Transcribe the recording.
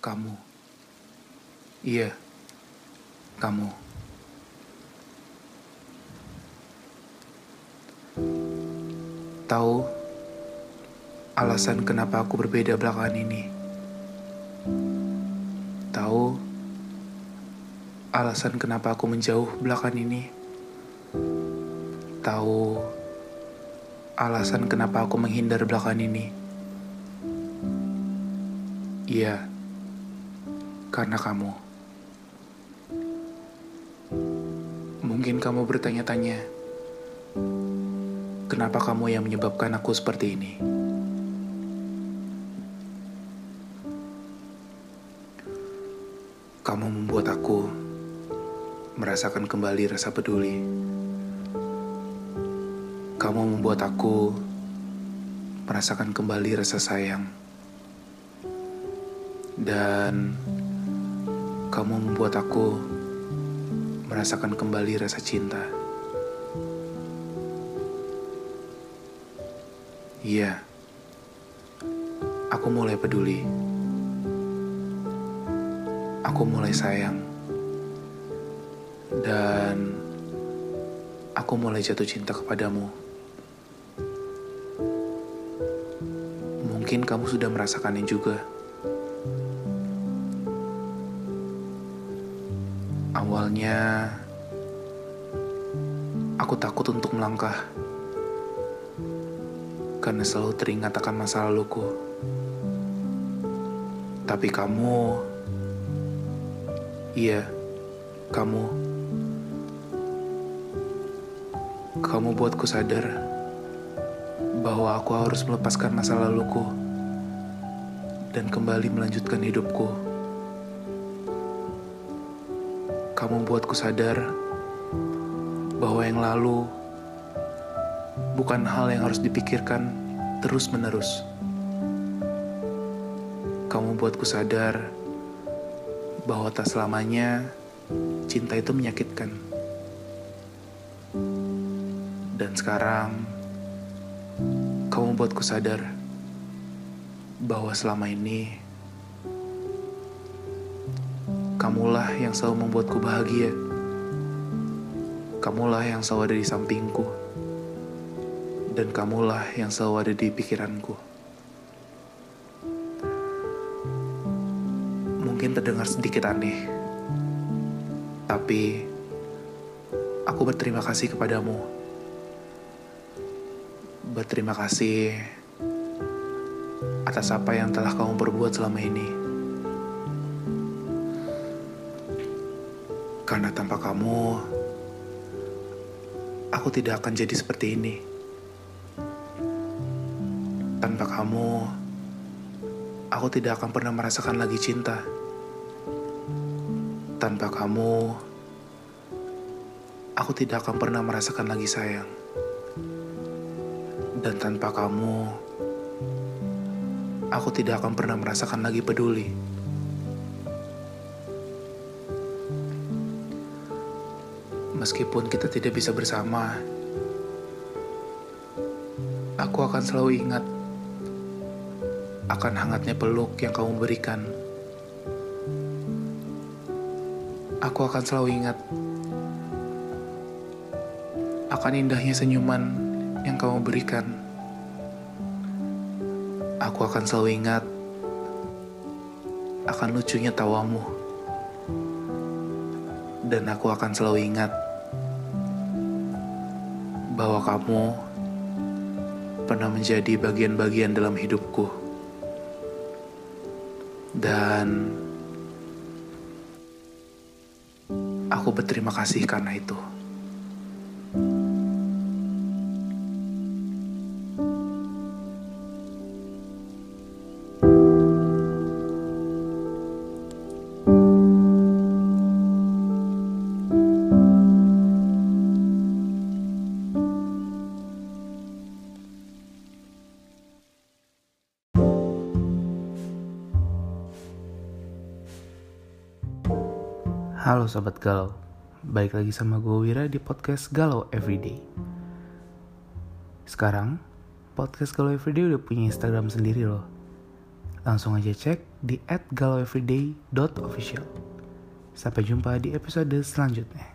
Kamu. Iya. Kamu. Tahu alasan kenapa aku berbeda belakangan ini? Tahu alasan kenapa aku menjauh belakangan ini? Tahu alasan kenapa aku menghindar belakangan ini? Iya, karena kamu. Mungkin kamu bertanya-tanya, kenapa kamu yang menyebabkan aku seperti ini? Kamu membuat aku merasakan kembali rasa peduli. Kamu membuat aku merasakan kembali rasa sayang. Dan kamu membuat aku merasakan kembali rasa cinta. Iya, aku mulai peduli. Aku mulai sayang. Dan aku mulai jatuh cinta kepadamu. Mungkin kamu sudah merasakannya juga. Awalnya, aku takut untuk melangkah karena selalu teringat akan masa laluku. Tapi kamu, iya, kamu, kamu buatku sadar bahwa aku harus melepaskan masa laluku dan kembali melanjutkan hidupku. Kamu buatku sadar bahwa yang lalu bukan hal yang harus dipikirkan terus-menerus. Kamu buatku sadar bahwa tak selamanya cinta itu menyakitkan. Dan sekarang, kamu buatku sadar bahwa selama ini kamulah yang selalu membuatku bahagia. Kamulah yang selalu ada di sampingku dan kamulah yang selalu ada di pikiranku. Mungkin terdengar sedikit aneh, tapi aku berterima kasih kepadamu. Berterima kasih atas apa yang telah kamu perbuat selama ini. Karena tanpa kamu, aku tidak akan jadi seperti ini tanpa kamu, aku tidak akan pernah merasakan lagi cinta. Tanpa kamu, aku tidak akan pernah merasakan lagi sayang. Dan tanpa kamu, aku tidak akan pernah merasakan lagi peduli. Meskipun kita tidak bisa bersama, aku akan selalu ingat akan hangatnya peluk yang kamu berikan. Aku akan selalu ingat akan indahnya senyuman yang kamu berikan. Aku akan selalu ingat akan lucunya tawamu. Dan aku akan selalu ingat bahwa kamu pernah menjadi bagian-bagian dalam hidupku. Dan aku berterima kasih karena itu. Halo Sobat Galau, balik lagi sama gue Wira di podcast Galau Everyday. Sekarang, podcast Galau Everyday udah punya Instagram sendiri loh. Langsung aja cek di @galaueveryday.official. Sampai jumpa di episode selanjutnya.